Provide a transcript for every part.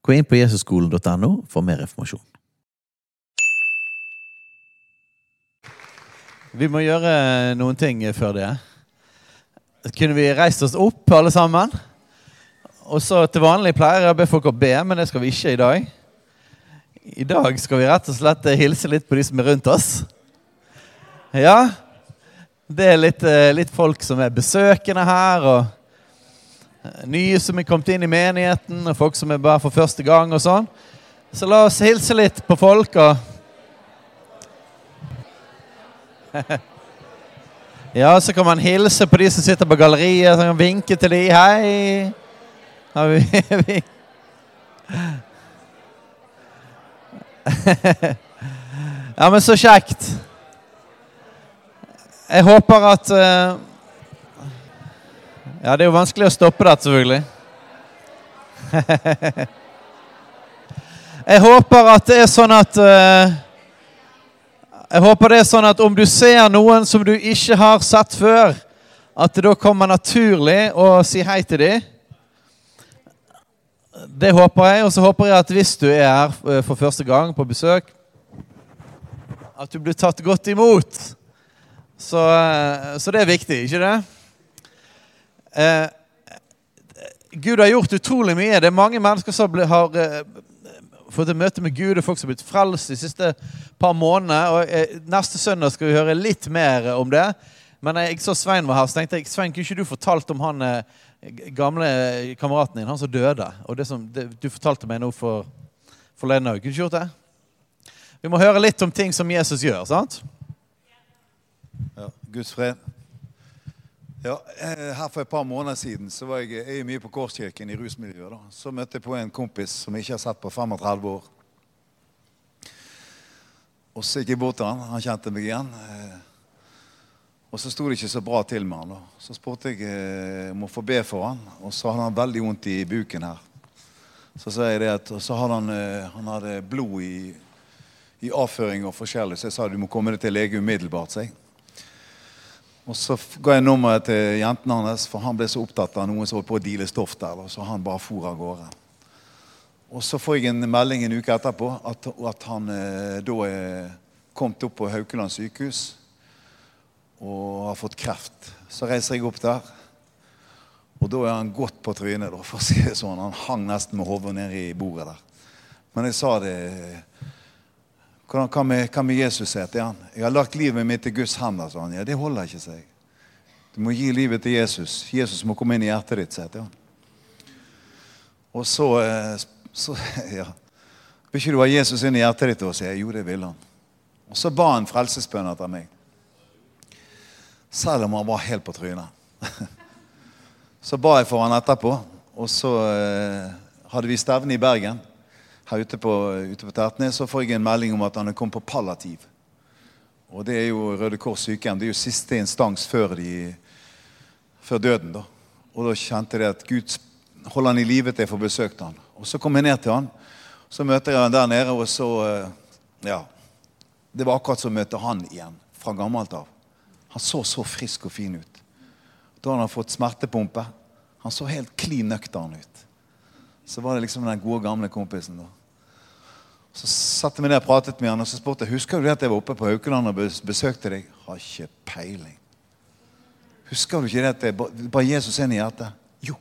Gå inn på jesusskolen.no for mer informasjon. Vi må gjøre noen ting før det. Kunne vi reist oss opp, alle sammen? Og så Til vanlig pleier jeg å be folk å be, men det skal vi ikke i dag. I dag skal vi rett og slett hilse litt på de som er rundt oss. Ja, det er litt, eh, litt folk som er besøkende her, og nye som er kommet inn i menigheten, og folk som er bare for første gang og sånn. Så la oss hilse litt på folk og Ja, så kan man hilse på de som sitter på galleriet, så kan man vinke til de. Hei! Har vi Ja, men så kjekt. Jeg håper at uh, Ja, det er jo vanskelig å stoppe det, selvfølgelig. jeg håper at det er sånn at uh, Jeg håper det er sånn at om du ser noen som du ikke har sett før, at det da kommer naturlig å si hei til dem. Det håper jeg. Og så håper jeg at hvis du er her eh, for første gang på besøk, at du blir tatt godt imot. Så, eh, så, det er viktig, ikke det? Eh, Gud har gjort utrolig mye. Det er mange mennesker som har eh, fått et møte med Gud, og folk som har blitt frelst de siste par månedene. Og eh, Neste søndag skal vi høre litt mer om det. Men jeg så Svein var her, så tenkte jeg Svein, kunne ikke du fortalt om han eh, gamle kameraten din, han som døde? Og det som det, du fortalte meg nå for forleden òg. Kunne du ikke gjort det? Vi må høre litt om ting som Jesus gjør. sant? Ja, Guds fred. Ja, eh, her For et par måneder siden så var jeg, jeg mye på Korskirken i rusmiljøet. da. Så møtte jeg på en kompis som jeg ikke har sett på 35 år. Og Så gikk jeg bort til han. Han kjente meg igjen. Eh, og så sto det ikke så bra til med han. da. Så spurte jeg eh, om å få be for han, og så hadde han veldig vondt i buken her. Så sa jeg det at, og så hadde han, han hadde blod i, i avføring og forskjellig, så jeg sa du må komme deg til lege umiddelbart. Så jeg. Og så ga jeg nummeret til jentene hans, for han ble så opptatt av noen som holdt på å deale stoff der. Så han bare for av gårde. Og så får jeg en melding en uke etterpå at, at han eh, da er kommet opp på Haukeland sykehus og har fått kreft. Så reiser jeg opp der, og da er han godt på trynet. For å si det sånn. Han hang nesten med hodet ned i bordet der. Men jeg sa det hvordan med, hva med Jesus sier til han? Jeg har lagt livet mitt i Guds hender. sa han. Ja, det holder ikke seg. Du må gi livet til Jesus. Jesus må komme inn i hjertet ditt. sier han. Og så, eh, så ja. Vil ikke du ha Jesus inn i hjertet ditt? Og sier jo, det vil han. Og så ba han frelsesbønn etter meg. Selv om han var helt på trynet. Så ba jeg for han etterpå, og så eh, hadde vi stevne i Bergen her ute på, ute på Tertnes, så får jeg en melding om at han er kommet på palliativ. Og det er jo Røde Kors sykehjem. Det er jo siste instans før, de, før døden. da. Og da kjente jeg at Gud holder han i live til jeg får besøkt han. Og så kom jeg ned til han. Så møter jeg han der nede, og så eh, Ja. Det var akkurat som å møte han igjen fra gammelt av. Han så så frisk og fin ut. Da hadde han fått smertepumpe. Han så helt klin nøktern ut. Så var det liksom den gode, gamle kompisen. da. Så satte vi ned og pratet med han, og så spurte jeg husker du det at jeg var oppe på Haukeland og besøkte deg. Har ikke peiling. Husker du ikke det at det bare Jesus inn i hjertet? Jo,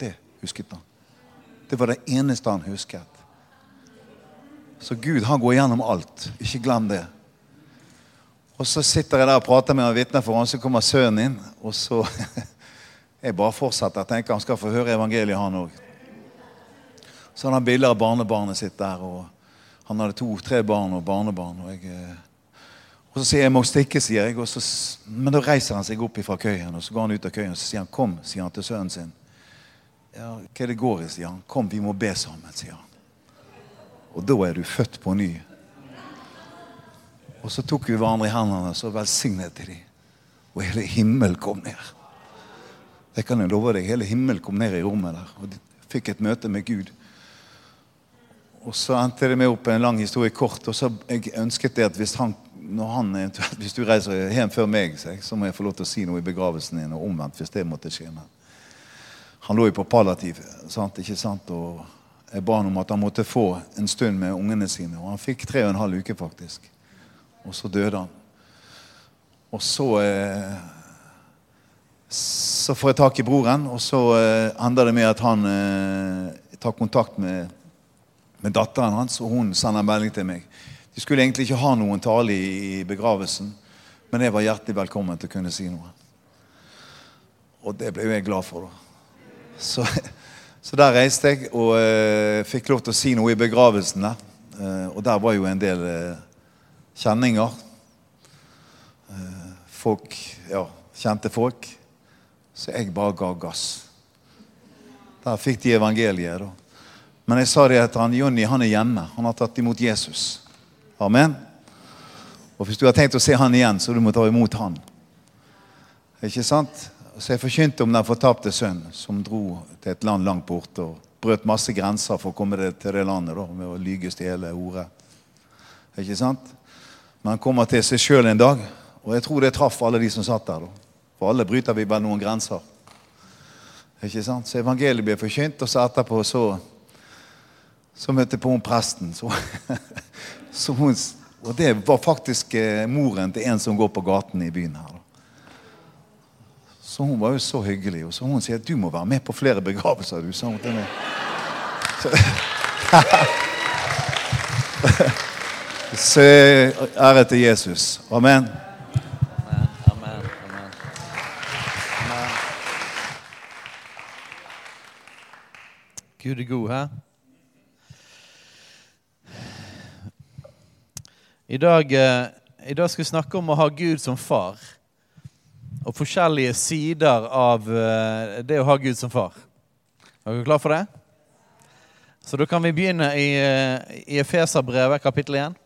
det husket han. Det var det eneste han husket. Så Gud han går gjennom alt. Ikke glem det. Og så sitter jeg der og prater med en vitner for han, så kommer sønnen inn. Og så Jeg bare fortsetter. Jeg tenker han skal få høre evangeliet, han òg. Så han har bilder av barnebarnet sitt der. og han hadde to-tre barn og barnebarn. Og, jeg, eh, og så sier jeg 'jeg må stikke', sier jeg. Så, men da reiser han seg opp fra køyen og så går han ut av køyen og så sier han 'kom', sier han til sønnen sin. Ja, hva er det går i, sier han. Kom, vi må be sammen, sier han. Og da er du født på ny. Og så tok vi hverandre i hendene og så velsignet de. Og hele himmelen kom ned. Det kan jeg love deg. Hele himmelen kom ned i rommet der. Og de fikk et møte med Gud. Og så endte det med opp en lang historie kort. Og så jeg ønsket det at hvis han, han hvis du reiser hjem før meg, så må jeg få lov til å si noe i begravelsen din, og omvendt hvis det måtte skje. Men han lå jo på palliativ, sant? ikke sant? og jeg ba han om at han måtte få en stund med ungene sine. Og han fikk tre og en halv uke, faktisk. Og så døde han. Og så eh, Så får jeg tak i broren, og så eh, ender det med at han eh, tar kontakt med, med datteren hans, og hun sender melding til meg. De skulle egentlig ikke ha noen tale i, begravelsen, men jeg var hjertelig velkommen til å kunne si noe. Og det ble jo jeg glad for. da. Så, så der reiste jeg og uh, fikk lov til å si noe i begravelsen der. Uh, og der var jo en del uh, kjenninger. folk, ja, kjente folk. Så jeg bare ga gass. Der fikk de evangeliet. da. Men jeg sa det at han, Jonny han er hjemme. Han har tatt imot Jesus. Amen. Og hvis du har tenkt å se han igjen, så du må ta imot han. Ikke sant? Så jeg forkynte om den fortapte sønn som dro til et land langt borte og brøt masse grenser for å komme til det landet da, med å lyge, stjele, ordet. Ikke sant? Men han kommer til seg sjøl en dag, og jeg tror det traff alle de som satt der. da. For alle bryter vi bare noen grenser. Ikke sant? Så evangeliet ble forkynt, og så etterpå så, så møtte jeg på hun presten. Så, så hun, og det var faktisk eh, moren til en som går på gaten i byen her. Så hun var jo så hyggelig. Og så hun sier du må være med på flere begravelser. du, sa hun til meg. Så, så ære til Jesus. Amen, amen, amen. Amen. Gud er god, hæ? I dag, eh, I dag skal vi snakke om å ha Gud som far. Og forskjellige sider av eh, det å ha Gud som far. Er dere klar for det? Så da kan vi begynne i, eh, i Efeserbrevet, kapittel 1.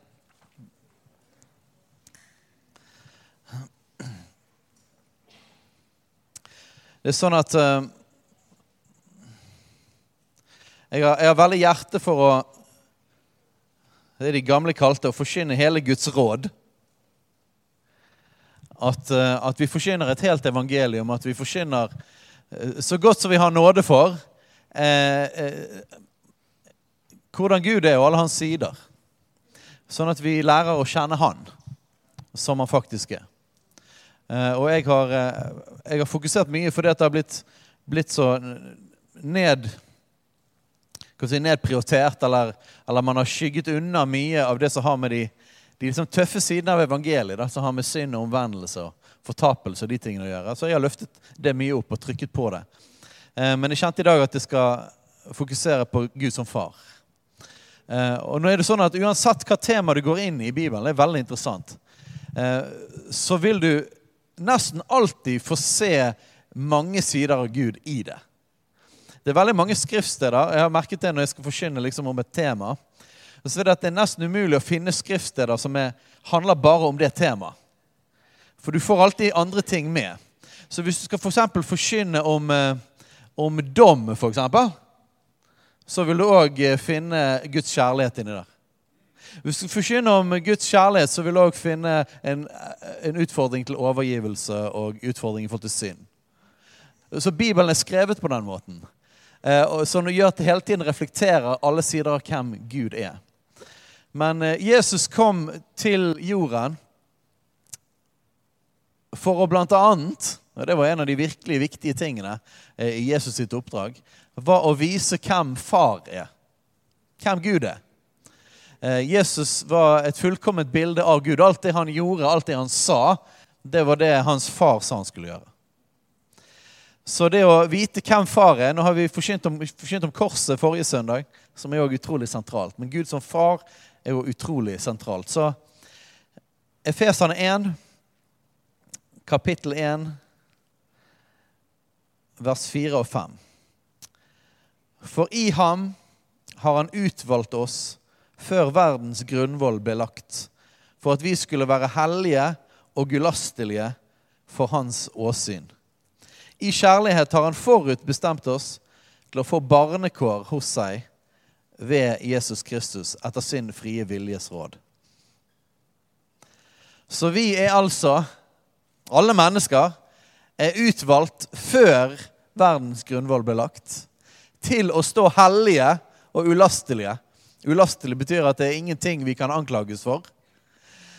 Det er sånn at jeg, har, jeg har veldig hjerte for å Det de gamle kalte å forkynne hele Guds råd. At, eh, at vi forkynner et helt evangelium, at vi forkynner eh, så godt som vi har nåde for, eh, eh, hvordan Gud er og alle hans sider. Sånn at vi lærer å kjenne Han som han faktisk er. Eh, og jeg har, eh, jeg har, fokusert mye fordi det har blitt, blitt så ned si, nedprioritert, eller, eller, man har skygget unna mye av det som har med de, de liksom tøffe sidene av evangeliet, da, som har med synd og omvendelse og fortapelse og de tingene å gjøre. Så jeg har løftet det mye opp og trykket på det. Eh, men jeg kjente i dag at jeg skal fokusere på Gud som far. Eh, og nå er det sånn at Uansett hva tema du går inn i i Bibelen, det er veldig interessant, eh, så vil du nesten alltid få se mange sider av Gud i det. Det er veldig mange skriftsteder. Jeg har merket det når jeg skal forkynne liksom om et tema. Og så er det at det er nesten umulig å finne skriftsteder som er, handler bare om det temaet. For du får alltid andre ting med. Så hvis du skal for forkynne om, om dom, f.eks., så vil du òg finne Guds kjærlighet inni der. Hvis du forkynner om Guds kjærlighet, så vil du òg finne en, en, utfordring til overgivelse og utfordring i forhold til synd. Så Bibelen er skrevet på den måten. Eh, som gjør at det hele tiden reflekterer alle sider av hvem Gud er. Men eh, Jesus kom til jorden for å blant annet og Det var en av de virkelig viktige tingene eh, i Jesus sitt oppdrag. var å vise hvem far er. Hvem Gud er. Jesus var et fullkomment bilde av Gud. Alt det han gjorde, alt det han sa, det var det hans far sa han skulle gjøre. Så det å vite hvem far er Nå har vi forkynt om, om korset forrige søndag, som er også utrolig sentralt. Men Gud som far er jo utrolig sentralt. Så Efesene 1, kapittel 1, vers 4 og 5. For i ham har han utvalgt oss før verdens grunnvoll ble lagt, for at vi skulle være hellige og gulastelige for hans åsyn. I kjærlighet har han forutbestemt oss til å få barnekår hos seg ved Jesus Kristus etter sin frie viljes råd. Så vi er altså, alle mennesker, er utvalgt før verdens grunnvoll ble lagt, til å stå hellige og ulastelige. Ulastelig betyr at det er ingenting vi kan anklages for.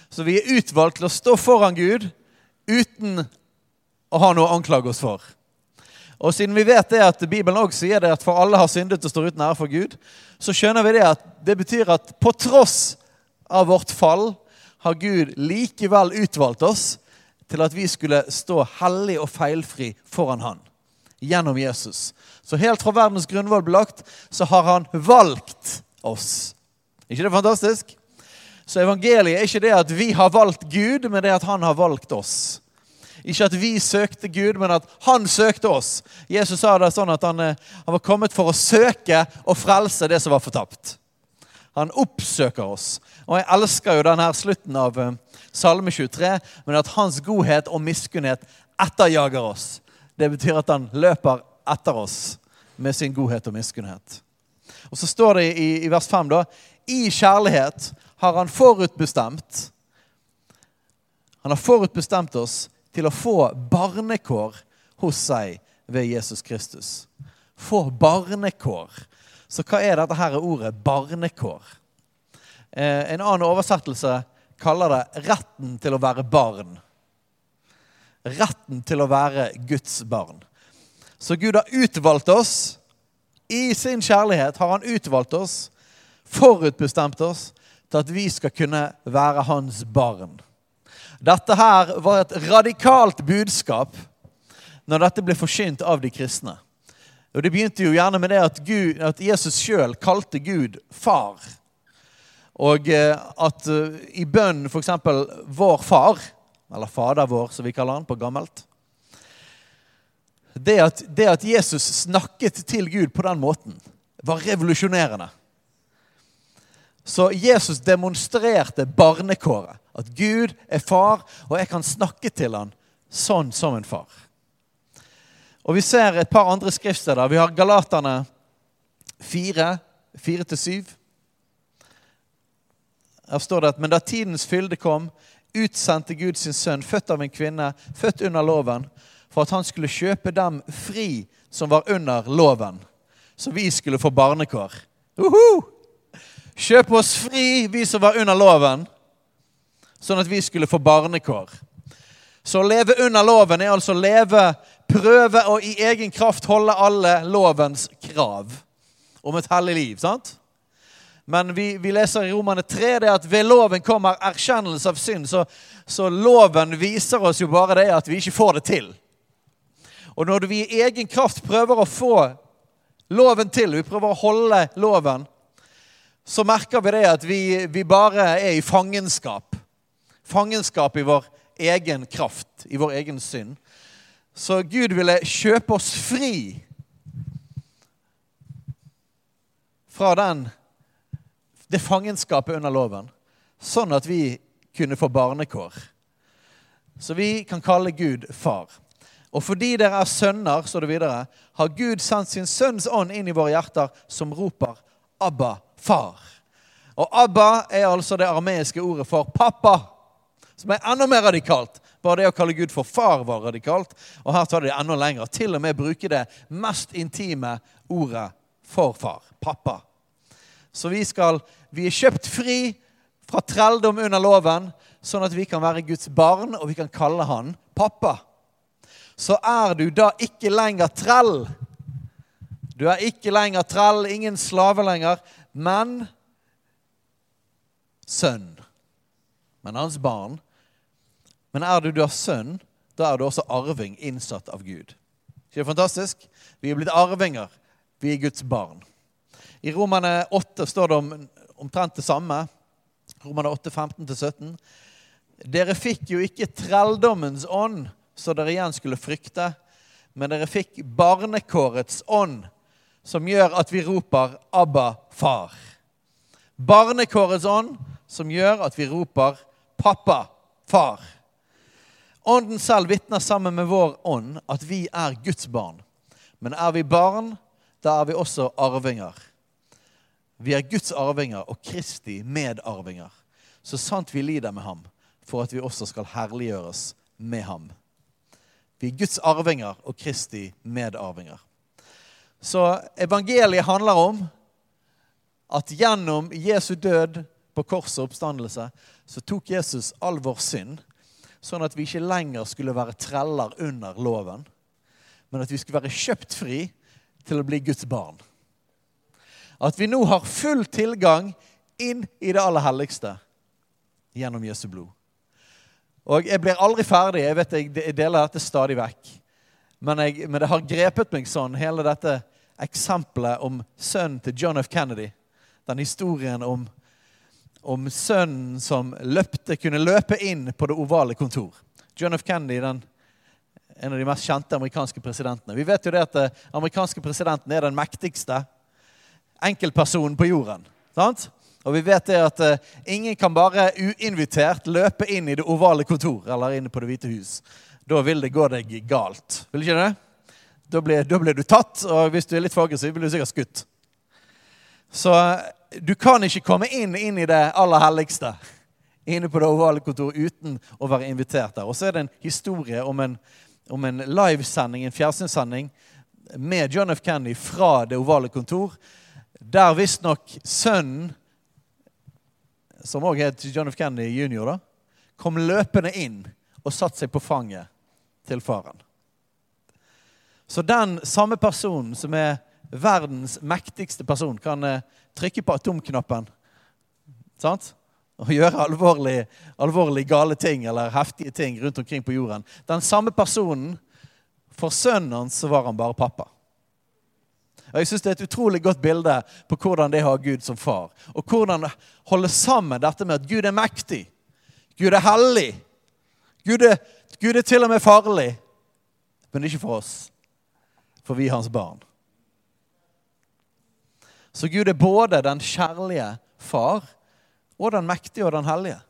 Så vi er utvalgt til å stå foran Gud uten å ha noe å anklage oss for. Og siden vi vet det at Bibelen også sier det at for alle har syndet og står uten ære for Gud, så skjønner vi det at det betyr at på tross av vårt fall har Gud likevel utvalgt oss til at vi skulle stå hellig og feilfri foran Han gjennom Jesus. Så helt fra verdens grunnvoll ble lagt, så har Han valgt oss. ikke det fantastisk? Så evangeliet er ikke det at vi har valgt Gud, men det at Han har valgt oss. Ikke at vi søkte Gud, men at han søkte oss. Jesus sa det sånn at han, eh, han var kommet for å søke og frelse det som var fortapt. Han oppsøker oss. Og jeg elsker jo denne slutten av uh, Salme 23, men at hans godhet og miskunnhet etterjager oss. Det betyr at han løper etter oss med sin godhet og miskunnhet. Og så står det i, i vers 5 da I kjærlighet har han forutbestemt Han har forutbestemt oss til å få barnekår hos seg ved Jesus Kristus. Få barnekår. Så hva er dette her ordet barnekår? Eh, en annen oversettelse kaller det 'retten til å være barn'. Retten til å være Guds barn. Så Gud har utvalgt oss. I sin kjærlighet har han utvalgt oss, forutbestemt oss, til at vi skal kunne være hans barn. Dette her var et radikalt budskap når dette ble forsynt av de kristne. Og Det begynte jo gjerne med det at, Gud, at Jesus sjøl kalte Gud far. Og eh, at uh, i bønn f.eks. vår far, eller Fader vår, som vi kaller han på gammelt det at, det at Jesus snakket til Gud på den måten, var revolusjonerende. Så Jesus demonstrerte barnekåret. At Gud er far, og jeg kan snakke til han sånn som en far. Og Vi ser et par andre skriftsteder. Vi har Galaterne 4, 4-7. Her står det at men da tidens fylde kom, utsendte Gud sin sønn, født av en kvinne, født under loven, for at han skulle kjøpe dem fri som var under loven, så vi skulle få barnekår. Uhu! Kjøp oss fri, vi som var under loven, sånn at vi skulle få barnekår. Så å leve under loven er altså å leve, prøve og i egen kraft holde alle lovens krav om et hellig liv. sant? Men vi, vi leser i Romane 3 det at ved loven kommer erkjennelse av synd. Så, så, loven viser oss jo bare det at vi ikke får det til. Og når vi i egen kraft prøver å få loven til, vi prøver å holde loven, så merker vi det at vi, vi bare er i fangenskap fangenskap i vår egen kraft, i vår egen synd. Så Gud ville kjøpe oss fri fra den, det fangenskapet under loven, sånn at vi kunne få barnekår. Så vi kan kalle Gud far. Og fordi dere er sønner, står det videre, har Gud sendt sin sønns ånd inn i våre hjerter, som roper 'Abba, far'. Og Abba er altså det armeiske ordet for pappa som er enda mer radikalt. Bare det å kalle Gud for far var radikalt. Og her tar det enda lenger. Til og med bruke det mest intime ordet for far. Pappa. Så vi, skal, vi er kjøpt fri fra trelldom under loven, sånn at vi kan være Guds barn, og vi kan kalle han pappa. Så er du da ikke lenger trell. Du er ikke lenger trell, ingen slave lenger, men sønn. Men hans barn men er du da sønn, da er du også arving innsatt av Gud. Ikke det fantastisk? Vi er blitt arvinger. Vi er Guds barn. I Romane 8 står det om, omtrent det samme. Romane 8, 15-17. Dere fikk jo ikke trelldommens ånd, så dere igjen skulle frykte, men dere fikk barnekårets ånd, som gjør at vi roper 'Abba, far'. Barnekårets ånd som gjør at vi roper 'Pappa, far'. Ånden selv vitner sammen med vår ånd at vi er Guds barn. Men er vi barn, da er vi også arvinger. Vi er Guds arvinger og Kristi medarvinger. Så sant vi lider med ham, for at vi også skal herliggjøres med ham. Vi er Guds arvinger og Kristi medarvinger. Så evangeliet handler om at gjennom Jesu død på korset og oppstandelse så tok Jesus all vår synd, sånn at vi ikke lenger skulle være treller under loven, men at vi skulle være kjøpt fri til å bli Guds barn. At vi nå har full tilgang inn i det aller helligste gjennom Jesu blod. Og jeg blir aldri ferdig. Jeg vet jeg deler dette stadig vekk. Men, jeg, men det har grepet meg sånn, hele dette eksempelet om sønnen til John F. Kennedy. Den historien om, om sønnen som løpte, kunne løpe inn på det ovale kontor. John F. Kennedy, den, en av de mest kjente amerikanske presidentene. Vi vet jo det at den eh, amerikanske presidenten er den mektigste enkeltpersonen på jorden. sant? Og vi vet det at uh, ingen kan bare uinvitert løpe inn i det ovale kontor eller inn på Det hvite hus. Da vil det gå deg galt. Vil ikke det? Da blir, da blir, du tatt, og hvis du er litt for aggressiv, blir du sikkert skutt. Så du kan ikke komme inn, inn i det aller helligste inne på det ovale kontor uten å være invitert der. Og så er det en historie om en, om en livesending, en fjernsynssending med John F. Kennedy fra det ovale kontor, der visstnok sønnen, som òg het John F. Kennedy jr., kom løpende inn og satte seg på fanget til faren. Så den samme personen som er verdens mektigste person, kan eh, trykke på atomknappen sant? og gjøre alvorlig, alvorlig gale ting eller heftige ting rundt omkring på jorden. Den samme personen, for sønnen hans var han bare pappa. Og jeg synes Det er et utrolig godt bilde på hvordan det har Gud som far. Og hvordan holde sammen dette med at Gud er mektig. Gud er hellig. Gud er, Gud er til og med farlig. Men ikke for oss for vi er hans barn. Så Gud er både den kjærlige far og den mektige og den hellige.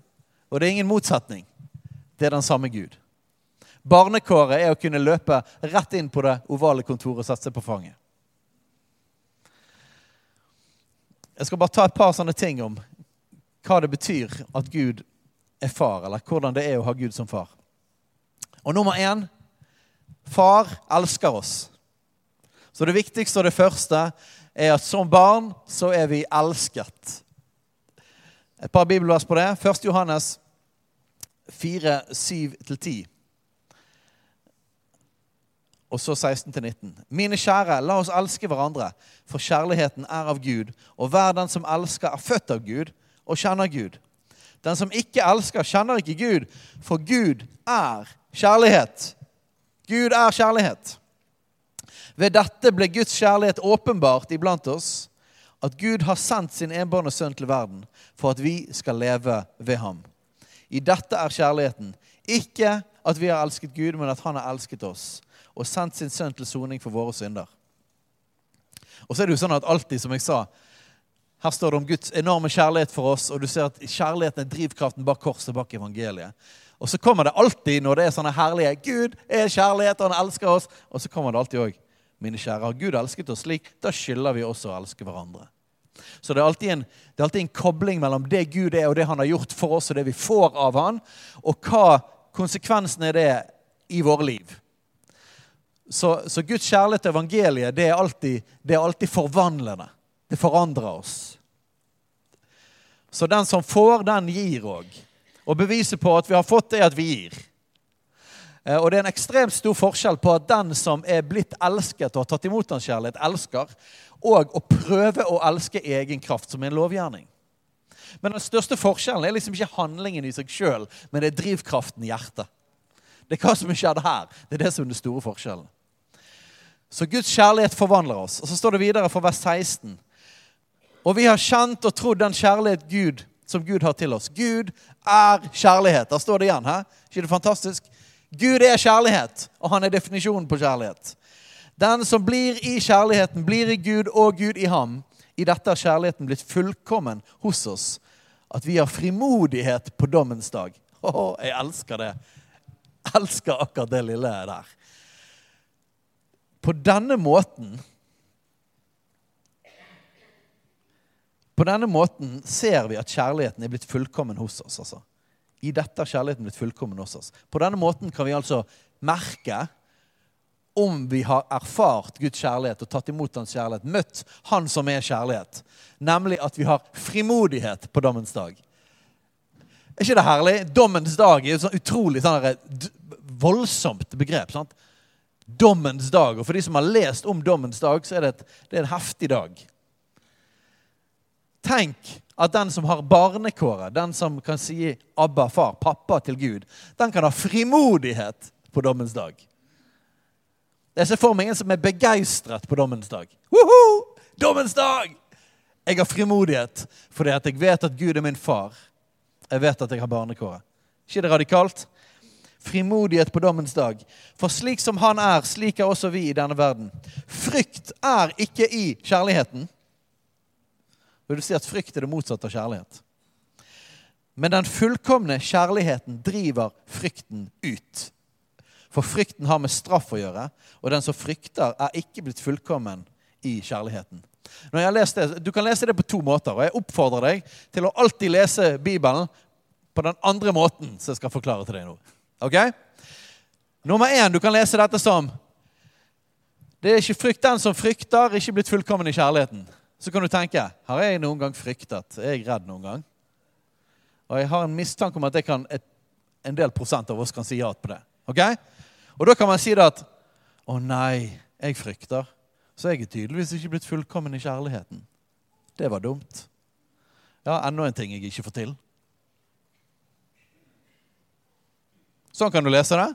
Og det er ingen motsetning. Det er den samme Gud. Barnekåret er å kunne løpe rett inn på det ovale kontoret og sette seg på fanget. Jeg skal bare ta et par sånne ting om hva det betyr at Gud er far, eller hvordan det er å ha Gud som far. Og nummer én far elsker oss. Så det viktigste og det første er at som barn så er vi elsket. Et par bibelvers på det. 1. Johannes 4, 7-10. Og så 16-19. Mine kjære, la oss elske hverandre, for kjærligheten er av Gud. Og hver den som elsker, er født av Gud og kjenner Gud. Den som ikke elsker, kjenner ikke Gud, for Gud er kjærlighet. Gud er kjærlighet. Ved dette ble Guds kjærlighet åpenbart iblant oss, at Gud har sendt sin enbårne sønn til verden for at vi skal leve ved ham. I dette er kjærligheten. Ikke at vi har elsket Gud, men at han har elsket oss og sendt sin sønn til soning for våre synder. Og så er det jo sånn at alltid, som jeg sa, her står det om Guds enorme kjærlighet for oss, og du ser at kjærligheten er drivkraften bak korset, bak evangeliet. Og så kommer det alltid når det er sånne herlige Gud er kjærlighet, og han elsker oss. Og så kommer det alltid òg mine kjære, har Gud elsket oss slik, da skylder vi også å elske hverandre. Så det er, en, det er, alltid en, kobling mellom det Gud er, og det han har gjort for oss, og det vi får av han, og hva konsekvensen er det i våre liv. Så, så Guds kjærlighet til evangeliet det er, alltid, det er alltid forvandlende. Det forandrer oss. Så den som får, den gir òg. Og beviset på at vi har fått, er at vi gir. Eh, og det er en ekstremt stor forskjell på at den som er blitt elsket og har tatt imot hans kjærlighet, elsker, og å prøve å elske egen kraft, som en lovgjerning. Men den største forskjellen er liksom ikke handlingen i seg sjøl, men det er drivkraften i hjertet. Det er hva som skjedde her. Det er det som er den store forskjellen. Så Guds kjærlighet forvandler oss. Og så står det videre fra vers 16. Og vi har kjent og trodd den kjærlighet Gud, som Gud har til oss. Gud er kjærlighet. Der står det igjen. Hæ? ikke det fantastisk? Gud er kjærlighet, og han er definisjonen på kjærlighet. Den som blir i kjærligheten, blir i Gud og Gud i ham. I dette har kjærligheten blitt fullkommen hos oss. At vi har frimodighet på dommens dag. Å, jeg elsker det. Jeg elsker akkurat det lille der. På denne måten På denne måten ser vi at kjærligheten er blitt fullkommen hos oss. altså. I dette har kjærligheten blitt fullkommen hos oss. På denne måten kan vi altså merke om vi har erfart Guds kjærlighet og tatt imot hans kjærlighet, møtt Han som er kjærlighet. Nemlig at vi har frimodighet på dommens dag. Er ikke det herlig? Dommens dag er et sånn utrolig sånn voldsomt begrep. sant? Dommens dag. Og for de som har lest om dommens dag, så er det, et, det er en heftig dag. Tenk at den som har barnekåret, den som kan si 'Abba, far', pappa til Gud, den kan ha frimodighet på dommens dag. Jeg ser for meg en som er begeistret på dommens dag. Woho! Dommens dag! Jeg har frimodighet fordi at jeg vet at Gud er min far. Jeg vet at jeg har barnekåret. ikke det radikalt? Frimodighet på dommens dag. For slik som han er, slik er også vi i denne verden. Frykt er ikke i kjærligheten. Vil du si at frykt er det motsatte av kjærlighet? Men den fullkomne kjærligheten driver frykten ut. For frykten har med straff å gjøre, og den som frykter, er ikke blitt fullkommen i kjærligheten. Når jeg har lest det, Du kan lese det på to måter, og jeg oppfordrer deg til å alltid lese Bibelen på den andre måten som jeg skal forklare til deg nå. Ok? Nummer én, du kan lese dette som Det er ikke frykt den som frykter, ikke blitt fullkommen i kjærligheten. Så kan du tenke har jeg noen gang fryktet? Er jeg redd noen gang? Og jeg har en mistanke om at kan, et, en del prosent av oss kan si ja på det. Ok? Og da kan man si det at å nei, jeg frykter. Så jeg er tydeligvis ikke blitt fullkommen i kjærligheten. Det var dumt. Ja, enda en ting jeg ikke får til. Sånn kan du lese det.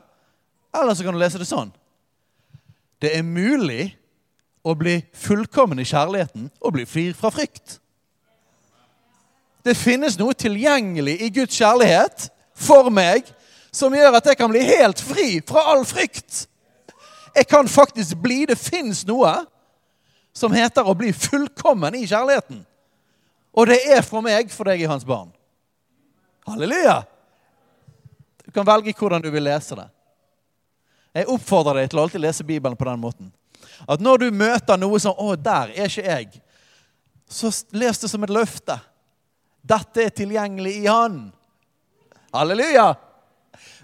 Eller så kan du lese det sånn. Det er mulig å bli fullkommen i kjærligheten og bli fri fra frykt. Det finnes noe tilgjengelig i Guds kjærlighet for meg som gjør at jeg kan bli helt fri fra all frykt. Jeg kan faktisk bli Det fins noe som heter å bli fullkommen i kjærligheten. Og det er for meg for deg er hans barn. Halleluja! Du kan velge hvordan du vil lese det. Jeg oppfordrer deg til å alltid lese Bibelen på den måten. At når du møter noe som 'Å, der er ikke jeg', så les det som et løfte. Dette er tilgjengelig i Han. Halleluja!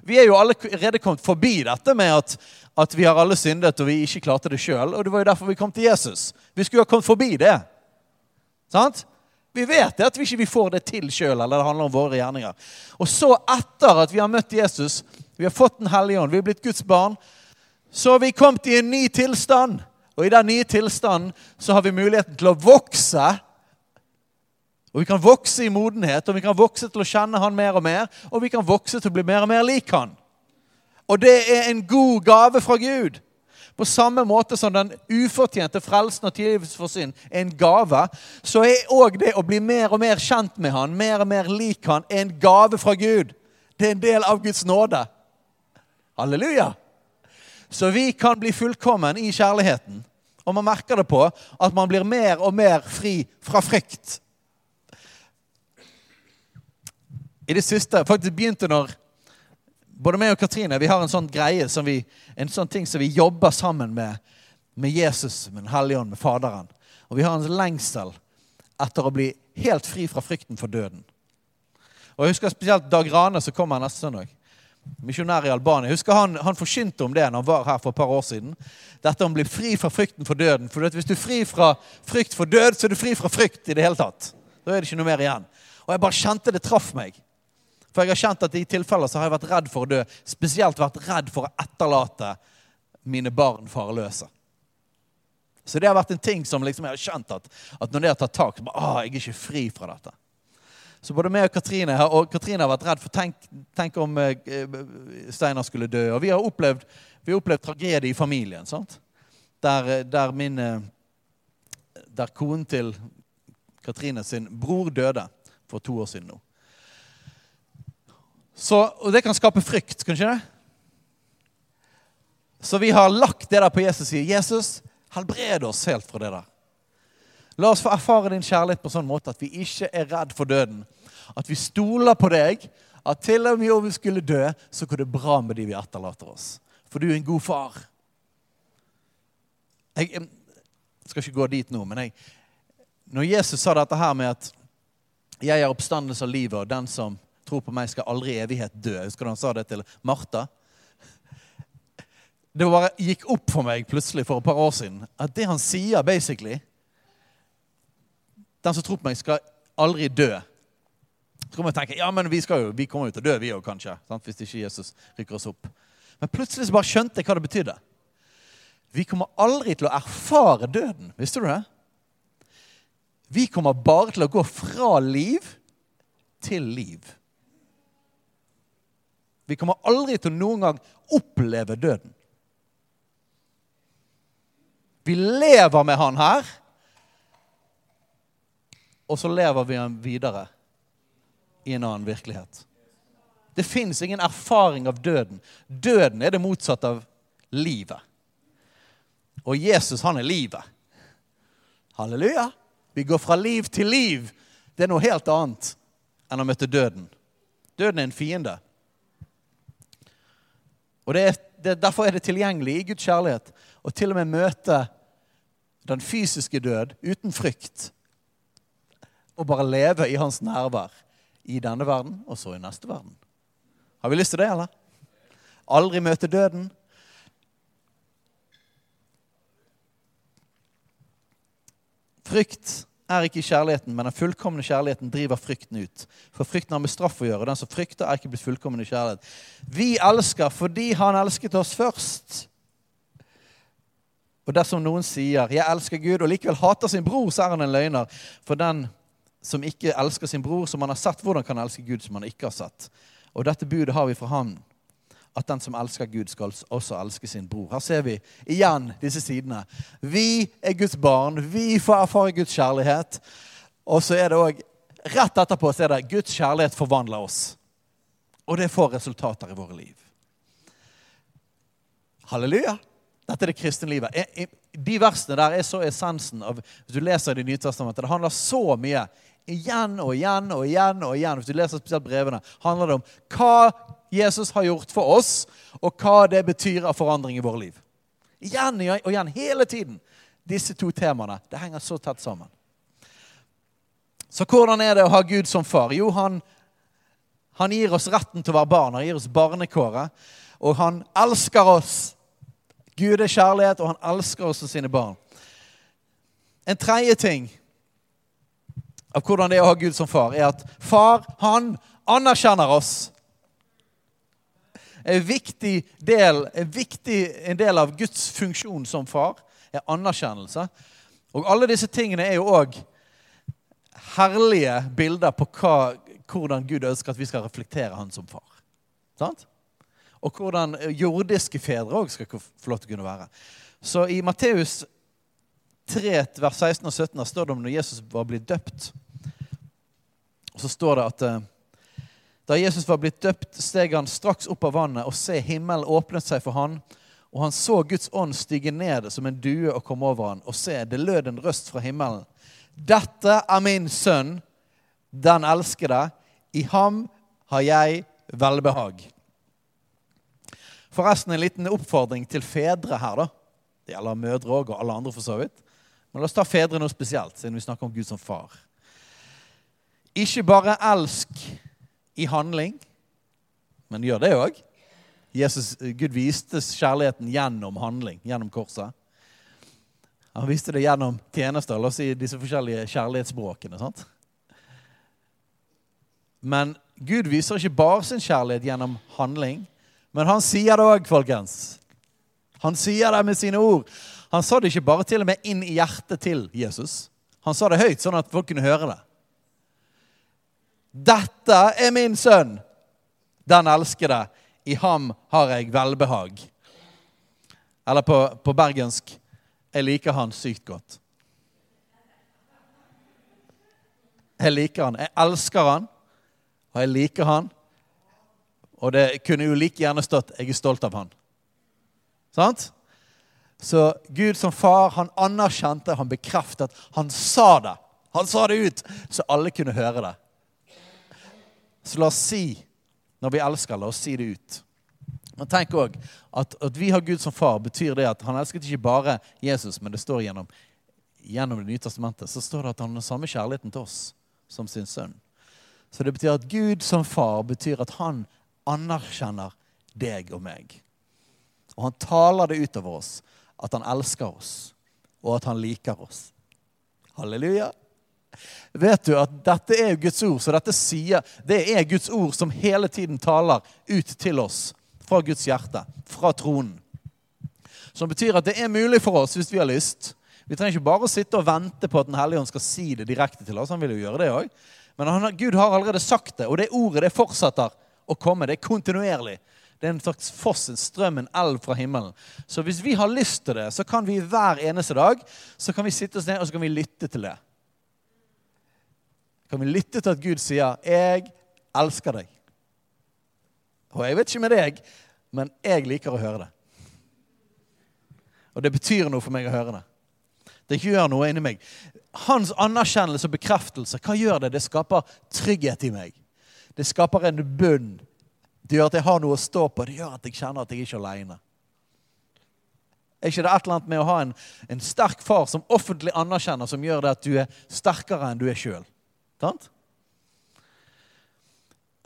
Vi er jo allerede kommet forbi dette med at, at vi har alle syndet og vi ikke klarte det sjøl. Og det var jo derfor vi kom til Jesus. Vi skulle ha kommet forbi det. Sant? Vi vet at vi ikke får det til sjøl, eller det handler om våre gjerninger. Og så, etter at vi har møtt Jesus, vi har fått Den hellige ånd, vi er blitt Guds barn, så har vi kommet i en ny tilstand. Og i den nye tilstanden så har vi muligheten til å vokse. Og vi kan vokse i modenhet, og vi kan vokse til å kjenne Han mer og mer. Og vi kan vokse til å bli mer og mer lik Han. Og det er en god gave fra Gud. På samme måte som den ufortjente frelsen og tilgivelse for synd er en gave, så er òg det å bli mer og mer kjent med Han, mer og mer lik Han, en gave fra Gud. Det er en del av Guds nåde. Halleluja! Så vi kan bli fullkommen i kjærligheten. Og man merker det på at man blir mer og mer fri fra frykt. I det siste faktisk begynte når både meg og Katrine vi har en sånn greie, vi, en sånn ting som vi jobber sammen med, med Jesus, med Den hellige ånd, med Faderen. Og vi har en lengsel etter å bli helt fri fra frykten for døden. Og Jeg husker spesielt Dag Rane, som kommer neste søndag misjonær i Albania. Husker han, han forkynte om det når han var her for et par år siden. Dette om å bli fri fra frykten for døden. For Hvis du er fri fra frykt for død, så er du fri fra frykt i det hele tatt. Da er det ikke noe mer igjen. Og jeg bare kjente det traff meg. For jeg har kjent at i tilfeller så har jeg vært redd for å dø. Spesielt vært redd for å etterlate mine barn farløse. Så det har vært en ting som liksom jeg har kjent at, at når det har tatt tak, så bare, ah, jeg er ikke fri fra dette. Så både meg og Katrine og Katrine har vært redd for tenk, tenk om eh, Steinar skulle dø. Og vi har opplevd, opplevd tragedie i familien. sant? Der, eh, der min eh, Der konen til Katrine sin bror døde for to år siden nå. Så, og det kan skape frykt, kan ikke det? Så vi har lagt det der på Jesus side. 'Jesus, helbred oss helt fra det der'. La oss få erfare din kjærlighet på sånn måte at vi ikke er redd for døden. At vi stoler på deg. At til og med om vi skulle dø, så går det bra med de vi etterlater oss. For du er en god far. Jeg, jeg skal ikke gå dit nå, men jeg, når Jesus sa dette her med at 'jeg er oppstandelse av livet', og 'den som tror på meg, skal aldri i evighet dø', husker du han sa det til Martha? Det bare gikk opp for meg plutselig for et par år siden at det han sier, basically Den som tror på meg, skal aldri dø. Så kommer jeg tenke ja, men vi, skal jo, vi kommer jo til å dø, vi òg, kanskje. Sant? Hvis ikke Jesus rykker oss opp. Men plutselig så bare skjønte jeg hva det betydde. Vi kommer aldri til å erfare døden. Visste du det? Vi kommer bare til å gå fra liv til liv. Vi kommer aldri til å noen gang oppleve døden. Vi lever med han her, og så lever vi han videre i en annen virkelighet. Det fins ingen erfaring av døden. Døden er det motsatte av livet. Og Jesus, han er livet. Halleluja. Vi går fra liv til liv. Det er noe helt annet enn å møte døden. Døden er en fiende. Og det er, det, Derfor er det tilgjengelig i Guds kjærlighet å til og med møte den fysiske død uten frykt. Og bare leve i hans nærvær i denne verden og så i neste verden. Har vi lyst til det, eller? Aldri møte døden. Frykt er ikke kjærligheten, men den fullkomne kjærligheten driver frykten ut. For frykten har med straff å gjøre. Den som frykter, er ikke blitt fullkommen i kjærlighet. Vi elsker fordi han elsket oss først. Og dersom noen sier 'Jeg elsker Gud', og likevel hater sin bror, så er han en løgner. For den som ikke elsker sin bror som han har sett, hvordan kan han elske Gud som han ikke har sett? Og dette budet har vi fra ham, at den som elsker Gud, skal også elske sin bror. Her ser vi igjen disse sidene. Vi er Guds barn. Vi får erfare Guds kjærlighet. Og så er det òg Rett etterpå så er det Guds kjærlighet forvandler oss. Og det får resultater i våre liv. Halleluja. Dette er det kristne livet. De versene der er så essensen av Hvis du leser Det nye testamentet, det handler så mye igjen og igjen og igjen. og igjen, Hvis du leser spesielt brevene, handler det om hva Jesus har gjort for oss, og hva det betyr av forandring i våre liv. Igjen og igjen, hele tiden. Disse to temaene. Det henger så tett sammen. Så hvordan er det å ha Gud som far? Jo, han, han gir oss retten til å være barn. Han gir oss barnekåret. Og han elsker oss. Gud er kjærlighet, og han elsker oss som sine barn. En tredje ting av hvordan det er å ha Gud som far, er at far, han anerkjenner oss. En viktig del, en, viktig, del av Guds funksjon som far er anerkjennelse. Og alle disse tingene er jo òg herlige bilder på hva, hvordan Gud ønsker at vi skal reflektere han som far. Sant? Og hvordan jordiske fedre òg skal få lov til å kunne være. Så i Matteus 3, vers 16 og 17 står det om når Jesus var blitt døpt. Og så står det at eh, da Jesus var blitt døpt, steg han straks opp av vannet, og se, himmelen åpnet seg for han, og han så Guds ånd stige ned som en due og komme over han, og se, det lød en røst fra himmelen. Dette er min sønn, den elskede. I ham har jeg velbehag. Forresten en liten oppfordring til fedre her, da. Det gjelder mødre òg, og alle andre for så vidt. Men la oss ta fedre nå spesielt, siden vi snakker om Gud som far. Ikke bare elsk i handling, men gjør det òg. Gud viste kjærligheten gjennom handling, gjennom korset. Han viste det gjennom tjenester, la oss si disse forskjellige kjærlighetsspråkene. sant? Men Gud viser ikke bare sin kjærlighet gjennom handling, men han sier det òg, folkens. Han sier det med sine ord. Han sa det ikke bare til og med inn i hjertet til Jesus. Han sa det høyt, sånn at folk kunne høre det. 'Dette er min sønn, den elskede. I ham har jeg velbehag.' Eller på, på bergensk 'Jeg liker han sykt godt'. Jeg liker han. Jeg elsker han, og jeg liker han. Og det kunne jo like gjerne stått 'Jeg er stolt av han'. Sant? Så Gud som far, han anerkjente, han bekreftet, han sa det. Han sa det ut, så alle kunne høre det. Så la oss si, når vi elsker, la oss si det ut. Men tenk òg at, at vi har Gud som far, betyr det at han elsket ikke bare Jesus, men det står gjennom, gjennom Det nye testamentet, så står det at han har den samme kjærligheten til oss som sin sønn. Så det betyr at Gud som far betyr at han anerkjenner deg og meg. Og han taler det utover oss at han elsker oss, og at han liker oss. Halleluja. Vet du at dette er Guds ord, så dette sier Det er Guds ord som hele tiden taler ut til oss fra Guds hjerte, fra tronen. Som betyr at det er mulig for oss, hvis vi har lyst Vi trenger ikke bare å sitte og vente på at Den hellige ånd skal si det direkte til oss. Han vil jo gjøre det òg. Men han, Gud har allerede sagt det, og det ordet det fortsetter å komme. Det er kontinuerlig. Det er en slags foss, en strøm, en elv fra himmelen. Så hvis vi har lyst til det, så kan vi hver eneste dag så kan vi sitte oss ned og så kan vi lytte til det. Kan vi lytte til at Gud sier 'Jeg elsker deg'. Og jeg vet ikke med deg, men jeg liker å høre det. Og det betyr noe for meg å høre det. Det gjør noe inni meg. Hans anerkjennelse og bekreftelse, hva gjør det? Det skaper trygghet i meg. Det skaper en bunn det gjør at jeg har noe å stå på. Det gjør at jeg kjenner at jeg ikke er aleine. Er ikke det et eller annet med å ha en, en, sterk far som offentlig anerkjenner, som gjør det at du er sterkere enn du er sjøl?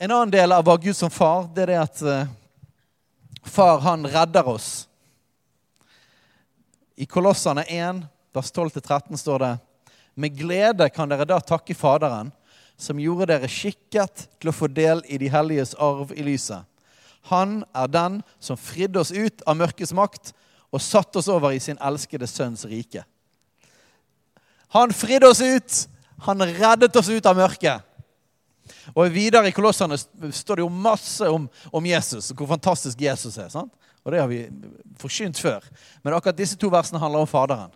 En annen del av å være Gud som far, det er det at uh, far, han redder oss. I Kolossene 1, vers 12-13 står det Med glede kan dere da takke Faderen som gjorde dere skikket til å få del i de helliges arv i lyset. Han er den som fridde oss ut av mørkets makt og satte oss over i sin elskede sønns rike. Han fridde oss ut. Han reddet oss ut av mørket. Og Videre i Kolossene står det jo masse om, om Jesus, hvor fantastisk Jesus er. sant? Og Det har vi forkynt før. Men akkurat disse to versene handler om Faderen.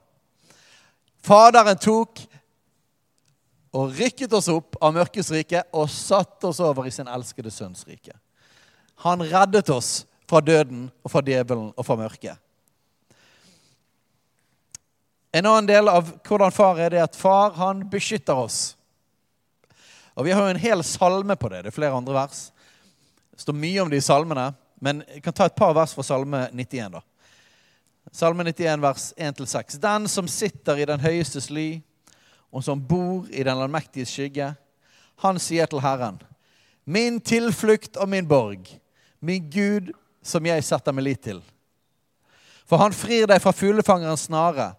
Faderen tok og rykket oss opp av mørkets rike og satte oss over i sin elskede sønns rike. Han reddet oss fra døden og fra djevelen og fra mørket. En annen del av hvordan far er, det at far han beskytter oss. Og Vi har jo en hel salme på det. Det er flere andre vers. Det står mye om de salmene, men jeg kan ta et par vers fra salme 91. da. Salme 91, vers 1-6. Den som sitter i den høyestes ly og som bor i den allmektiges skygge, han sier til Herren, min tilflukt og min borg, min Gud som jeg setter meg lit til. For han frir deg fra fuglefangerens snare,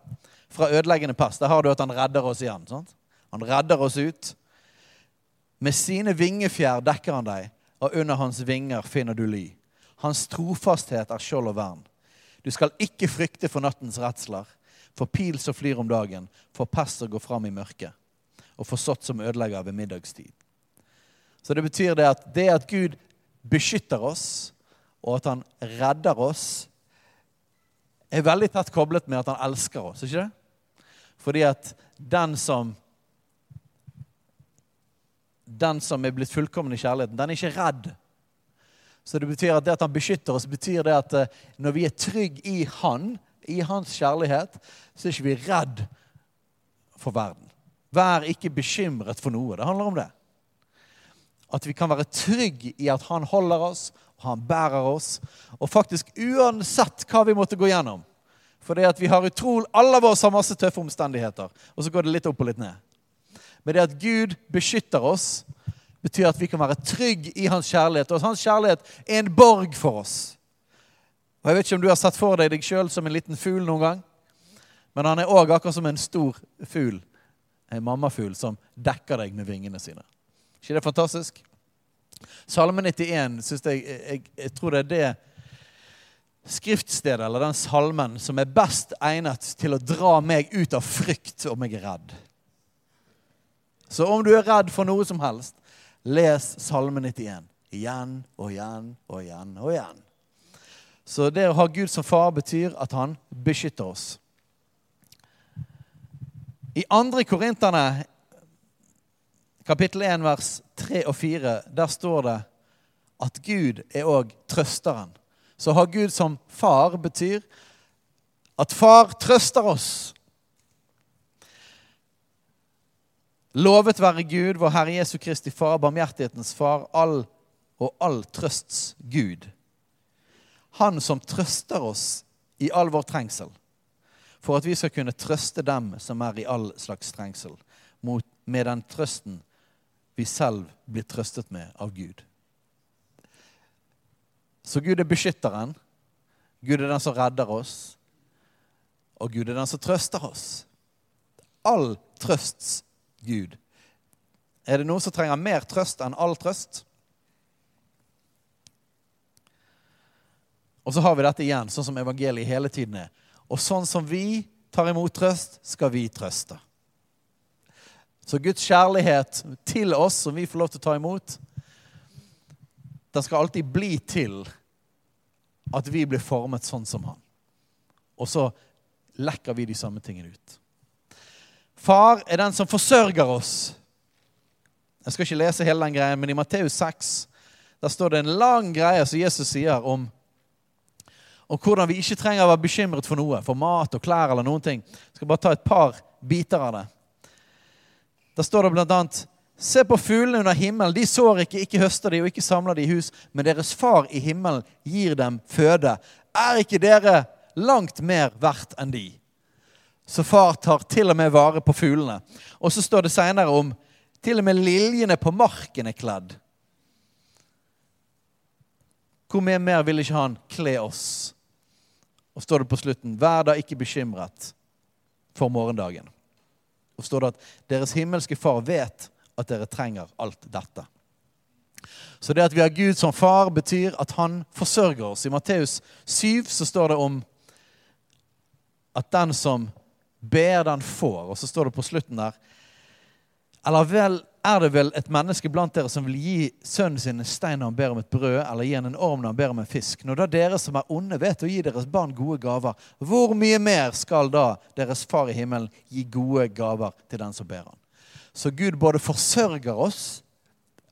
fra ødeleggende pest. Der har du at han redder oss igjen. Sant? Han redder oss ut. Med sine vingefjær dekker han deg, og under hans vinger finner du ly. Hans trofasthet er skjold og vern. Du skal ikke frykte for nattens redsler, for pil som flyr om dagen, for pest som går fram i mørket, og for sått som ødelegger ved middagstid. Så det betyr det at det at Gud beskytter oss, og at han redder oss, er veldig tett koblet med at han elsker oss, ikke det? Fordi at den som den som er blitt fullkommen i kjærligheten, den er ikke redd. Så det betyr at det at han beskytter oss, betyr det at eh, når vi er trygge i Han, i hans kjærlighet, så er ikke vi redd for verden. Vær ikke bekymret for noe. Det handler om det. At vi kan være trygge i at han holder oss, og han bærer oss. Og faktisk uansett hva vi måtte gå gjennom. For det at vi har utrolig, Alle av oss har masse tøffe omstendigheter, og så går det litt opp og litt ned. Men det at Gud beskytter oss, betyr at vi kan være trygge i hans kjærlighet. Og at hans kjærlighet er en borg for oss. Og Jeg vet ikke om du har sett for deg deg sjøl som en liten fugl noen gang. Men han er òg akkurat som en stor fugl, en mammafugl, som dekker deg med vingene sine. ikke det fantastisk? Salme 91 synes jeg, jeg, jeg tror det er det skriftstedet eller den salmen som er best egnet til å dra meg ut av frykt om jeg er redd. Så om du er redd for noe som helst, les Salme 91 igjen og igjen og igjen og igjen. Så det å ha Gud som far betyr at han beskytter oss. I 2. Korinterne, kapittel 1, vers 3 og 4, der står det at Gud er òg trøsteren Så å ha Gud som far betyr at far trøster oss. Lovet være Gud, vår Herre Jesu Kristi Far, barmhjertighetens Far, all og all trøsts Gud. Han som trøster oss i all vår trengsel, for at vi skal kunne trøste dem som er i all slags trengsel, med den trøsten vi selv blir trøstet med av Gud. Så Gud er beskytteren. Gud er den som redder oss. Og Gud er den som trøster oss. All trøsts Gud. Er det noen som trenger mer trøst enn all trøst? Og så har vi dette igjen, sånn som evangeliet hele tiden er. Og sånn som vi tar imot trøst, skal vi trøste. Så Guds kjærlighet til oss, som vi får lov til å ta imot, den skal alltid bli til at vi blir formet sånn som han. Og så lekker vi de samme tingene ut. Far er den som forsørger oss. Jeg skal ikke lese hele den greien, men i Matteus 6 der står det en lang greie som Jesus sier om, om hvordan vi ikke trenger å være bekymret for noe, for mat og klær eller noen ting. Jeg skal bare ta et par biter av det. Der står det blant annet Se på fuglene under himmelen. De sår ikke, ikke høster de og ikke samler de i hus, men deres far i himmelen gir dem føde. Er ikke dere langt mer verdt enn de? Så far tar til og med vare på fuglene. Og så står det seinere om til og med liljene på marken er kledd. Hvor mye mer vil ikke han kle oss? Og står det på slutten, vær da ikke bekymret for morgendagen. Og står det at deres himmelske far vet at dere trenger alt dette. Så det at vi har Gud som far, betyr at han forsørger oss. I Matteus 7 så står det om at den som ber, den får. Og så står det på slutten der Eller vel er det vel et menneske blant dere som vil gi sønnen sin en stein når han ber om et brød, eller gi han en orm når han ber om en fisk? Når da dere som er onde, vet å gi deres barn gode gaver, hvor mye mer skal da deres far i himmelen gi gode gaver til den som ber han? Så Gud både forsørger oss,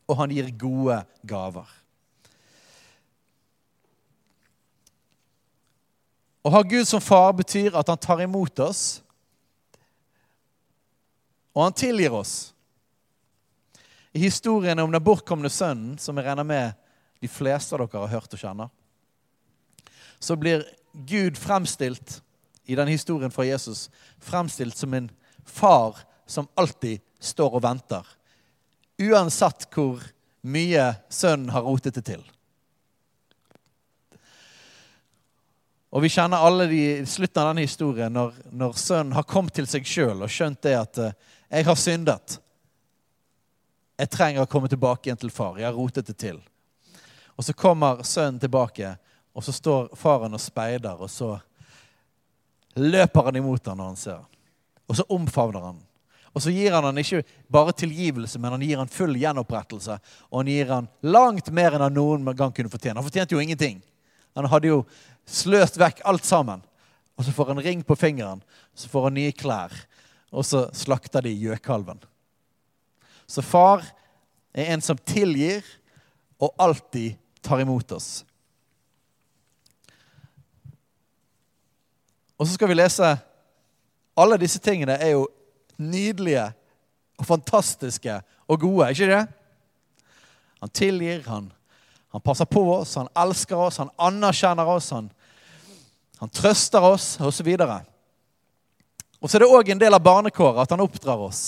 og han gir gode gaver. Å ha Gud som far betyr at han tar imot oss, og han tilgir oss i historien om den bortkomne sønnen, som jeg regner med de fleste av dere har hørt og kjenner, så blir Gud fremstilt i den historien fra Jesus fremstilt som en far som alltid står og venter. Uansett hvor mye sønnen har rotet det til. Og Vi kjenner alle de, slutten av denne historien når, når sønnen har kommet til seg sjøl og skjønt det at uh, 'jeg har syndet'. Jeg trenger å komme tilbake igjen til far. Jeg har rotet det til. Og så kommer sønnen tilbake, og så står faren og speider, og så løper han imot ham når han ser Og så omfavner han. Og så gir han han ikke bare tilgivelse, men han gir han full gjenopprettelse. Og han gir han langt mer enn han noen gang kunne fortjene. Han fortjente jo ingenting. Han hadde jo sløst vekk alt sammen. Og så får han ring på fingeren, så får han nye klær, og så slakter de gjøkalven. Så far er en som tilgir og alltid tar imot oss. Og så skal vi lese Alle disse tingene er jo nydelige og fantastiske og gode, ikke det? Han tilgir, han, han passer på oss, han elsker oss, han anerkjenner oss, han, han trøster oss, osv. Og, og så er det òg en del av barnekåret at han oppdrar oss.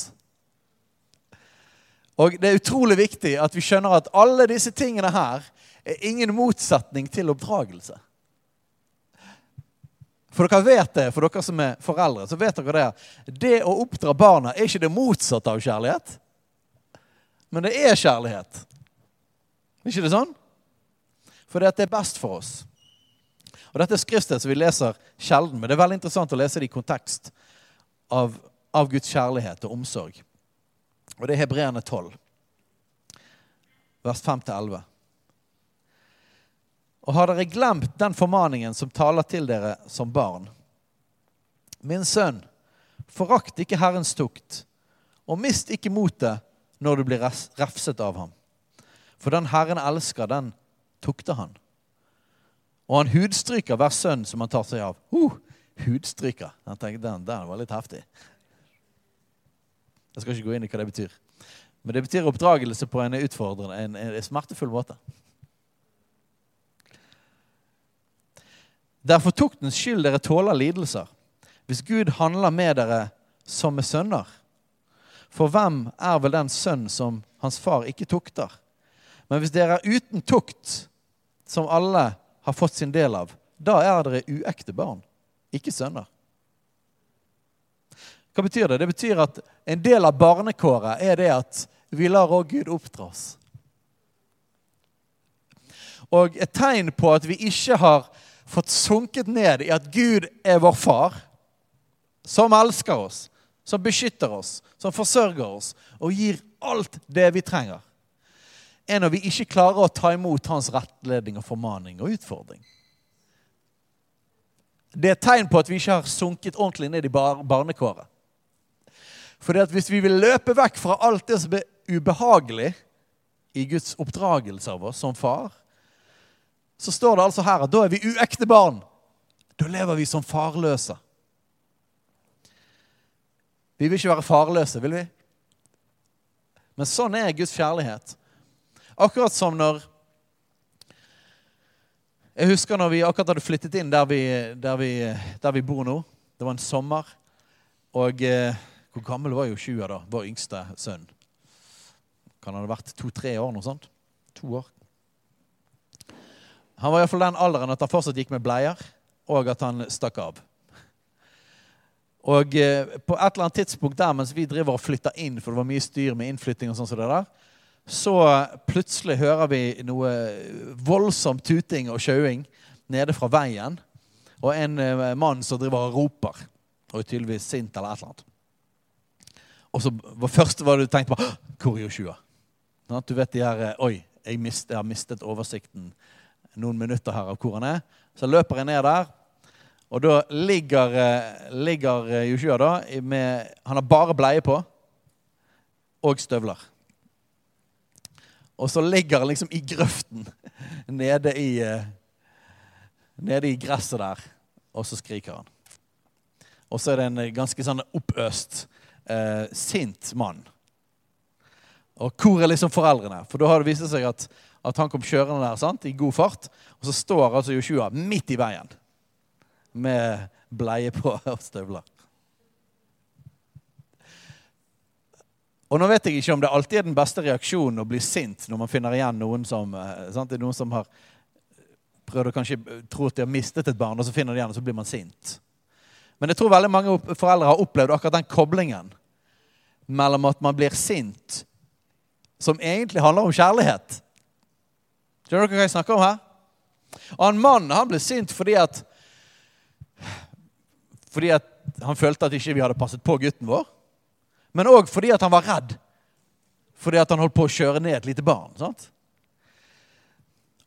Og det er utrolig viktig at vi skjønner at alle disse tingene her er ingen motsetning til oppdragelse. For dere vet det, for dere som er foreldre, så vet dere det. Det å oppdra barna er ikke det motsatte av kjærlighet. Men det er kjærlighet. Er ikke det sånn? For det er best for oss. Og Dette er skriftsted som vi leser sjelden, men det er veldig interessant å lese det i kontekst av, av Guds kjærlighet og omsorg. Og det er Hebreerne 12, vers 5-11. Og har dere glemt den formaningen som taler til dere som barn? Min sønn, forakt ikke Herrens tukt, og mist ikke motet når du blir refset av ham. For den Herren elsker, den tukter han. Og han hudstryker hver sønn som han tar seg av. Uh, hudstryker. Jeg tenkte, den, den var litt heftig. Jeg skal ikke gå inn i hva det betyr. Men det betyr oppdragelse på en utfordrende, en, en smertefull måte. Derfor tok den skyld dere tåler lidelser, hvis Gud handler med dere som med sønner. For hvem er vel den sønn som hans far ikke tukter? Men hvis dere er uten tukt, som alle har fått sin del av, da er dere uekte barn, ikke sønner. Hva betyr det? Det betyr at en del av barnekåret er det at vi lar òg Gud oppdra oss. Og et tegn på at vi ikke har fått sunket ned i at Gud er vår far, som elsker oss, som beskytter oss, som forsørger oss og gir alt det vi trenger, er når vi ikke klarer å ta imot hans rettledning og formaning og utfordring. Det er et tegn på at vi ikke har sunket ordentlig ned i bar barnekåret. Fordi at hvis vi vil løpe vekk fra alt det som er ubehagelig i Guds oppdragelse av oss som far, så står det altså her at da er vi uekte barn. Da lever vi som farløse. Vi vil ikke være farløse, vil vi? Men sånn er Guds kjærlighet. Akkurat som når Jeg husker når vi akkurat hadde flyttet inn der vi, der vi, der vi bor nå. Det var en sommer. Og eh, hvor gammel var jo Sjua da? Vår yngste sønn. Kan han ha vært to-tre år? noe sånt? To år. Han var iallfall den alderen at han fortsatt gikk med bleier, og at han stakk av. Og eh, på et eller annet tidspunkt der mens vi driver og flytter inn, for det var mye styr med innflytting, og sånn som det der, så plutselig hører vi noe voldsom tuting og sjauing nede fra veien. Og en eh, mann som driver og roper, og er tydeligvis sint eller et eller annet. Og så var første det du tenkte på Hvor er Joshua? Du vet de her Oi, jeg, mist, jeg har mistet oversikten noen minutter her av hvor han er. Så løper jeg ned der, og da ligger, eh, ligger eh, Joshua da med Han har bare bleie på og støvler. Og så ligger han liksom i grøften nede i, eh, nede i gresset der, og så skriker han. Og så er det en ganske sånn oppøst, eh, sint mann. Og hvor er liksom foreldrene? For da har det vist seg at at han kom kjørende der sant, i god fart. Og så står altså Joshua midt i veien med bleie på og støvler. Og nå vet jeg ikke om det alltid er den beste reaksjonen å bli sint når man finner igjen noen som, eh, sant, det er noen som har prøvd å kanskje tro at de har mistet et barn, og så finner de igjen, og så blir man sint. Men jeg tror veldig mange foreldre har opplevd akkurat den koblingen mellom at man blir sint, som egentlig handler om kjærlighet, Skjønner dere hva jeg snakker om her? Og han Mannen han ble sint fordi at fordi at han følte at ikke vi hadde passet på gutten vår. Men òg fordi at han var redd. Fordi at han holdt på å kjøre ned et lite barn. sant?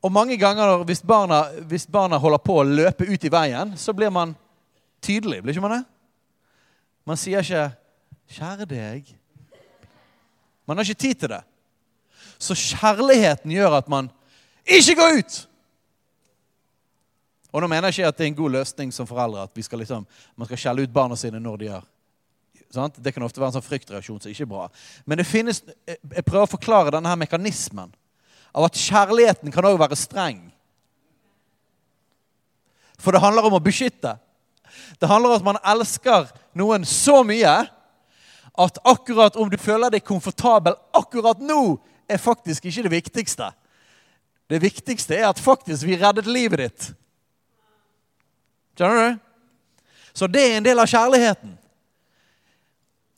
Og mange ganger hvis barna, hvis barna holder på å løpe ut i veien, så blir man tydelig. Blir ikke man det? Man sier ikke 'Kjære deg'. Man har ikke tid til det. Så kjærligheten gjør at man ikke gå ut! Og nå mener jeg ikke at det er en god løsning som foreldre at skal liksom, man skal skjelle ut barna sine når de gjør sant? Det kan ofte være en sånn fryktreaksjon som ikke er bra. Men det finnes, jeg prøver å forklare denne her mekanismen av at kjærligheten kan òg være streng. For det handler om å beskytte. Det handler om at man elsker noen så mye at akkurat om du føler deg komfortabel akkurat nå, er faktisk ikke det viktigste. Det viktigste er at faktisk vi reddet livet ditt. Skjønner du? Så det er en del av kjærligheten.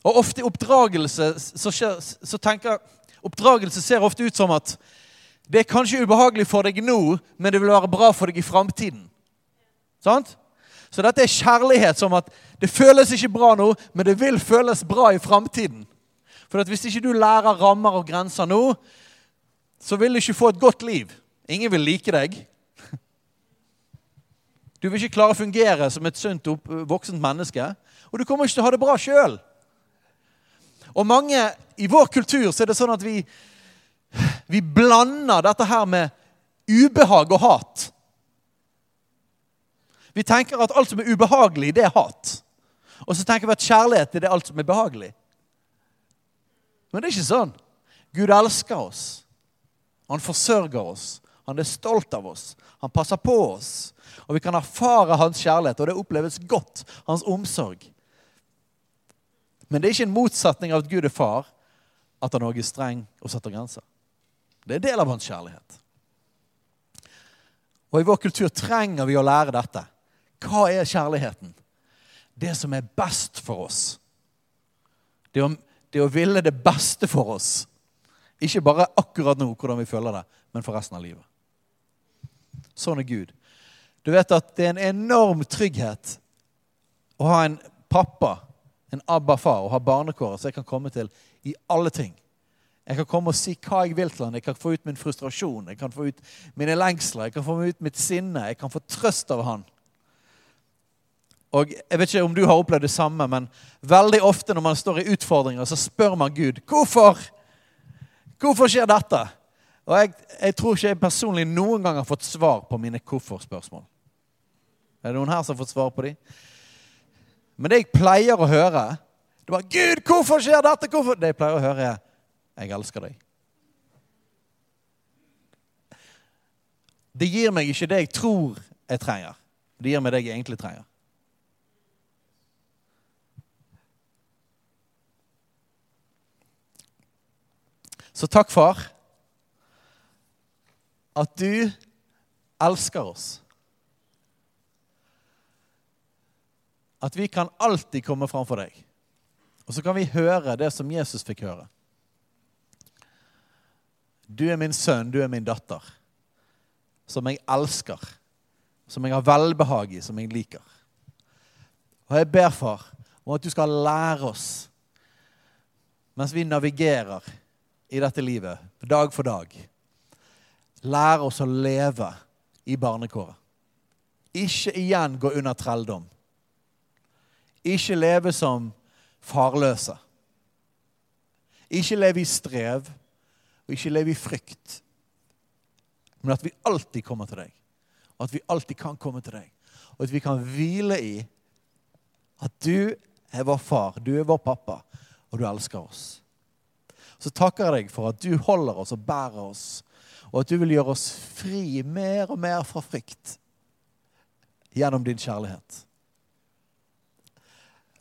Og ofte i oppdragelse så, så tenker Oppdragelse ser ofte ut som at det er kanskje ubehagelig for deg nå, men det vil være bra for deg i framtiden. Sant? Så dette er kjærlighet som at det føles ikke bra nå, men det vil føles bra i framtiden. For hvis ikke du lærer rammer og grenser nå, så vil du ikke få et godt liv. Ingen vil like deg. Du vil ikke klare å fungere som et sunt, voksent menneske. Og du kommer ikke til å ha det bra sjøl. Og mange i vår kultur så er det sånn at vi, vi blander dette her med ubehag og hat. Vi tenker at alt som er ubehagelig, det er hat. Og så tenker vi at kjærlighet det er alt som er behagelig. Men det er ikke sånn. Gud elsker oss. Han forsørger oss. Han er stolt av oss. Han passer på oss. Og vi kan erfare hans kjærlighet, og det oppleves godt. Hans omsorg. Men det er ikke en motsetning av at Gud er far, at han også er streng og setter grenser. Det er en del av hans kjærlighet. Og i vår kultur trenger vi å lære dette. Hva er kjærligheten? Det som er best for oss. Det å, det å ville det beste for oss. Ikke bare akkurat nå, hvordan vi føler det, men for resten av livet. Sånn er Gud. Du vet at det er en enorm trygghet å ha en pappa, en ABBA-far, og ha barnekåret som jeg kan komme til i alle ting. Jeg kan komme og si hva jeg vil til han. Jeg kan få ut min frustrasjon, jeg kan få ut mine lengsler, jeg kan få ut mitt sinne. Jeg kan få trøst av han. Og Jeg vet ikke om du har opplevd det samme, men veldig ofte når man står i utfordringer, så spør man Gud hvorfor. Hvorfor skjer dette? Og jeg, jeg, tror ikke jeg personlig noen gang har fått svar på mine hvorfor-spørsmål. Er det noen her som har fått svar på dem? Men det jeg pleier å høre, det var 'Gud, hvorfor skjer dette?' Hvorfor? Det jeg pleier å høre, er 'Jeg elsker deg'. Det gir meg ikke det jeg tror jeg trenger. Det gir meg det jeg egentlig trenger. Så takk, far, at du elsker oss. At vi kan alltid komme framfor deg. Og så kan vi høre det som Jesus fikk høre. Du er min sønn, du er min datter, som jeg elsker, som jeg har velbehag i, som jeg liker. Og jeg ber, far, om at du skal lære oss, mens vi navigerer i dette livet, dag for dag. Lære oss å leve i barnekåret. Ikke igjen gå under trelldom. Ikke leve som farløse. Ikke leve i strev, og ikke leve i frykt. Men at vi alltid kommer til deg, og at vi alltid kan komme til deg. Og at vi kan hvile i at du er vår far, du er vår pappa, og du elsker oss så takker jeg deg for at du holder oss og bærer oss, og at du vil gjøre oss fri mer og mer fra frykt gjennom din kjærlighet.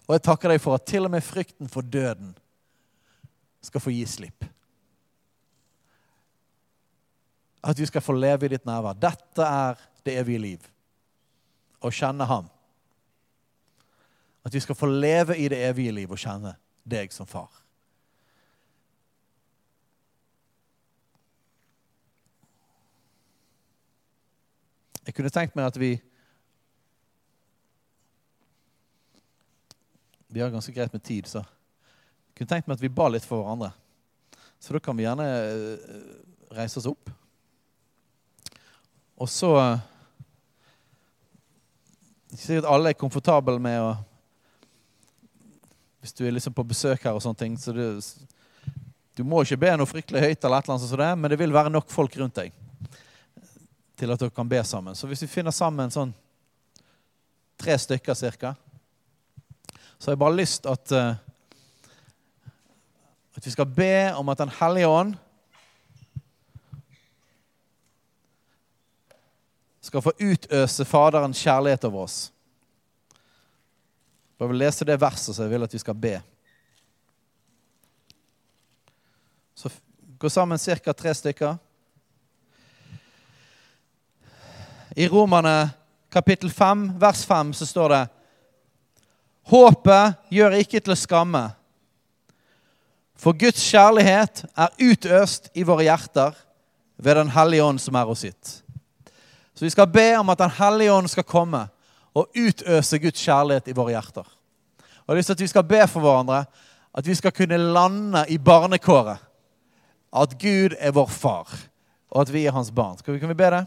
Og jeg takker deg for at til og med frykten for døden skal få gi slipp. At vi skal få leve i ditt nærvær. Dette er det evige liv. Å kjenne Ham. At vi skal få leve i det evige liv og kjenne deg som far. Jeg kunne tenkt meg at vi Vi har ganske greit med tid, så jeg kunne tenkt meg at vi ba litt for hverandre. Så da kan vi gjerne eh, reise oss opp. Og så Ikke sikkert alle er komfortable med å Hvis du er liksom på besøk her og sånne ting, så du, du må ikke be noe fryktelig høyt, eller et eller annet sånt, men det vil være nok folk rundt deg til at dere kan be sammen. Så hvis vi finner sammen sånn tre stykker cirka, så har jeg bare lyst at uh, at vi skal be om at Den hellige ånd skal få utøse Faderens kjærlighet over oss. Jeg vil lese det verset så jeg vil at vi skal be. Så gå sammen ca. tre stykker. I Romerne kapittel 5, vers 5, så står det Håpet gjør ikke til å skamme. For Guds kjærlighet er utøst i våre hjerter ved Den hellige ånd som er hos sitt. Så vi skal be om at Den hellige ånd skal komme og utøse Guds kjærlighet i våre hjerter. Og jeg har lyst til at vi skal be for hverandre at vi skal kunne lande i barnekåret. At Gud er vår far, og at vi er hans barn. Skal vi, kan vi be det?